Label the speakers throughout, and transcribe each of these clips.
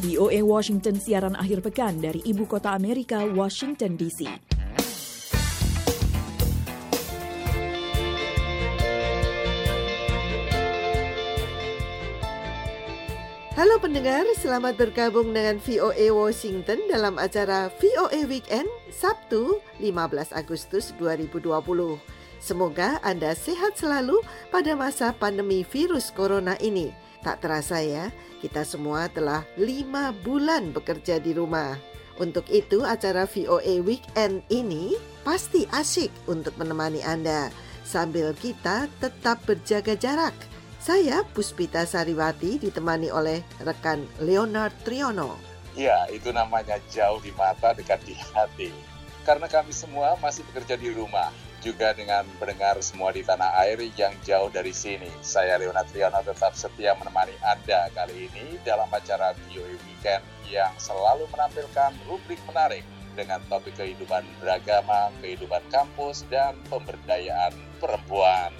Speaker 1: VOA Washington siaran akhir pekan dari ibu kota Amerika, Washington DC.
Speaker 2: Halo pendengar, selamat bergabung dengan VOA Washington dalam acara VOA Weekend Sabtu 15 Agustus 2020. Semoga Anda sehat selalu pada masa pandemi virus corona ini. Tak terasa ya, kita semua telah lima bulan bekerja di rumah. Untuk itu acara VOA Weekend ini pasti asik untuk menemani Anda sambil kita tetap berjaga jarak. Saya Puspita Sariwati ditemani oleh rekan Leonard Triono.
Speaker 3: Ya, itu namanya jauh di mata, dekat di hati. Karena kami semua masih bekerja di rumah, juga dengan mendengar semua di tanah air yang jauh dari sini. Saya Leonard Triono tetap setia menemani Anda kali ini dalam acara VOA Weekend yang selalu menampilkan rubrik menarik dengan topik kehidupan beragama, kehidupan kampus, dan pemberdayaan perempuan.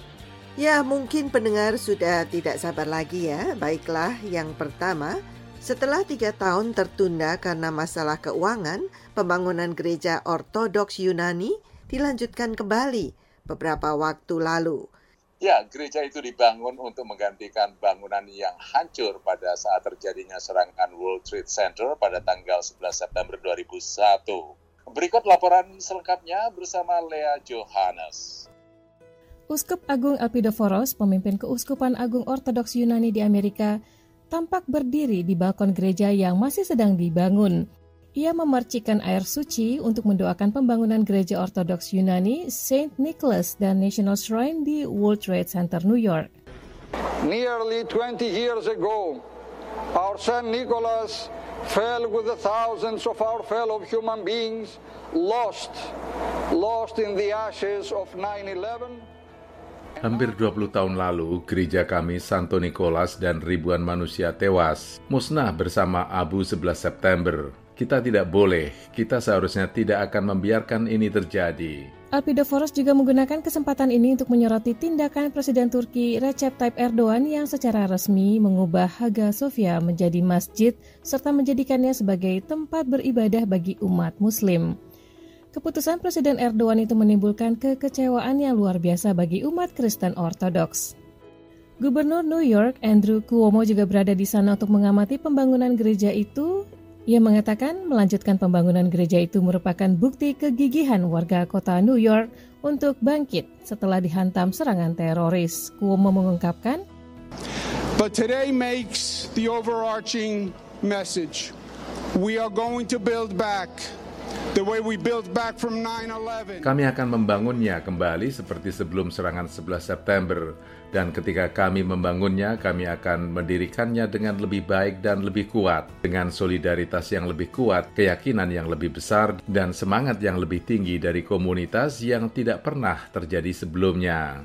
Speaker 2: Ya, mungkin pendengar sudah tidak sabar lagi ya. Baiklah, yang pertama, setelah tiga tahun tertunda karena masalah keuangan, pembangunan gereja ortodoks Yunani dilanjutkan kembali beberapa waktu lalu.
Speaker 3: Ya, gereja itu dibangun untuk menggantikan bangunan yang hancur pada saat terjadinya serangan World Trade Center pada tanggal 11 September 2001. Berikut laporan selengkapnya bersama Lea Johannes.
Speaker 4: Uskup Agung Elpidoforos, pemimpin Keuskupan Agung Ortodoks Yunani di Amerika, tampak berdiri di balkon gereja yang masih sedang dibangun. Ia memercikan air suci untuk mendoakan pembangunan gereja Ortodoks Yunani Saint Nicholas dan National Shrine di World Trade Center, New York.
Speaker 5: Nearly 20 years ago, our Saint Nicholas fell with the thousands of our fellow human beings lost, lost in the ashes of 9-11.
Speaker 6: Hampir 20 tahun lalu, gereja kami Santo Nicholas dan ribuan manusia tewas, musnah bersama Abu 11 September. Kita tidak boleh, kita seharusnya tidak akan membiarkan ini terjadi.
Speaker 4: Alpidoforos juga menggunakan kesempatan ini untuk menyoroti tindakan Presiden Turki Recep Tayyip Erdogan yang secara resmi mengubah Hagia Sophia menjadi masjid serta menjadikannya sebagai tempat beribadah bagi umat muslim. Keputusan Presiden Erdogan itu menimbulkan kekecewaan yang luar biasa bagi umat Kristen Ortodoks. Gubernur New York Andrew Cuomo juga berada di sana untuk mengamati pembangunan gereja itu. Ia mengatakan melanjutkan pembangunan gereja itu merupakan bukti kegigihan warga kota New York untuk bangkit setelah dihantam serangan teroris. Cuomo mengungkapkan,
Speaker 7: But today makes the overarching message. We are going to build back
Speaker 6: kami akan membangunnya kembali seperti sebelum serangan 11 September. Dan ketika kami membangunnya, kami akan mendirikannya dengan lebih baik dan lebih kuat. Dengan solidaritas yang lebih kuat, keyakinan yang lebih besar, dan semangat yang lebih tinggi dari komunitas yang tidak pernah terjadi sebelumnya.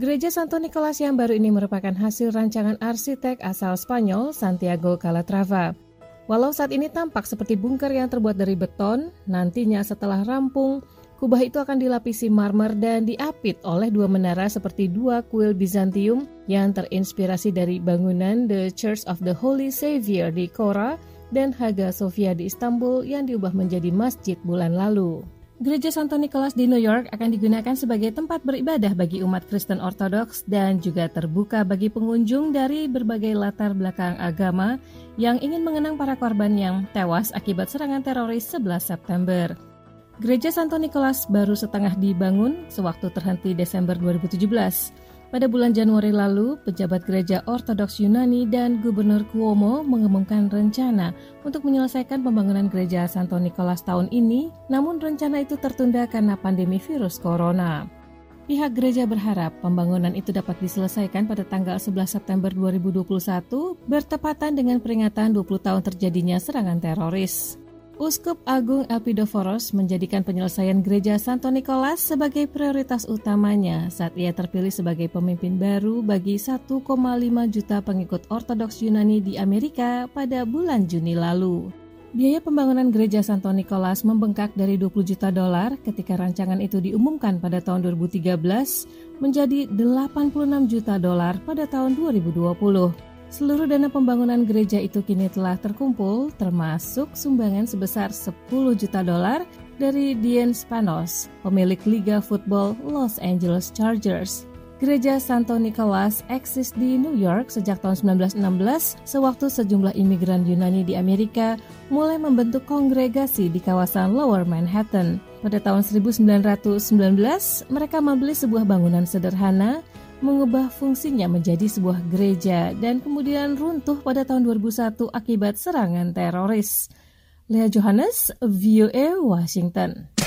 Speaker 4: Gereja Santo Nicolas yang baru ini merupakan hasil rancangan arsitek asal Spanyol Santiago Calatrava. Walau saat ini tampak seperti bunker yang terbuat dari beton, nantinya setelah rampung, kubah itu akan dilapisi marmer dan diapit oleh dua menara seperti dua kuil Bizantium yang terinspirasi dari bangunan The Church of the Holy Savior di Kora dan Hagia Sophia di Istanbul yang diubah menjadi masjid bulan lalu. Gereja Santo Nicholas di New York akan digunakan sebagai tempat beribadah bagi umat Kristen Ortodoks dan juga terbuka bagi pengunjung dari berbagai latar belakang agama yang ingin mengenang para korban yang tewas akibat serangan teroris 11 September. Gereja Santo Nicholas baru setengah dibangun sewaktu terhenti Desember 2017. Pada bulan Januari lalu, pejabat gereja Ortodoks Yunani dan Gubernur Cuomo mengumumkan rencana untuk menyelesaikan pembangunan gereja Santo Nicholas tahun ini, namun rencana itu tertunda karena pandemi virus corona. Pihak gereja berharap pembangunan itu dapat diselesaikan pada tanggal 11 September 2021 bertepatan dengan peringatan 20 tahun terjadinya serangan teroris. Uskup Agung Elpidoforos menjadikan penyelesaian gereja Santo Nicholas sebagai prioritas utamanya saat ia terpilih sebagai pemimpin baru bagi 1,5 juta pengikut Ortodoks Yunani di Amerika pada bulan Juni lalu. Biaya pembangunan gereja Santo Nicholas membengkak dari 20 juta dolar ketika rancangan itu diumumkan pada tahun 2013 menjadi 86 juta dolar pada tahun 2020. Seluruh dana pembangunan gereja itu kini telah terkumpul, termasuk sumbangan sebesar 10 juta dolar dari Dean Spanos, pemilik Liga Football Los Angeles Chargers. Gereja Santo Nicholas eksis di New York sejak tahun 1916 sewaktu sejumlah imigran Yunani di Amerika mulai membentuk kongregasi di kawasan Lower Manhattan. Pada tahun 1919, mereka membeli sebuah bangunan sederhana mengubah fungsinya menjadi sebuah gereja dan kemudian runtuh pada tahun 2001 akibat serangan teroris. Lea Johannes, VOA Washington.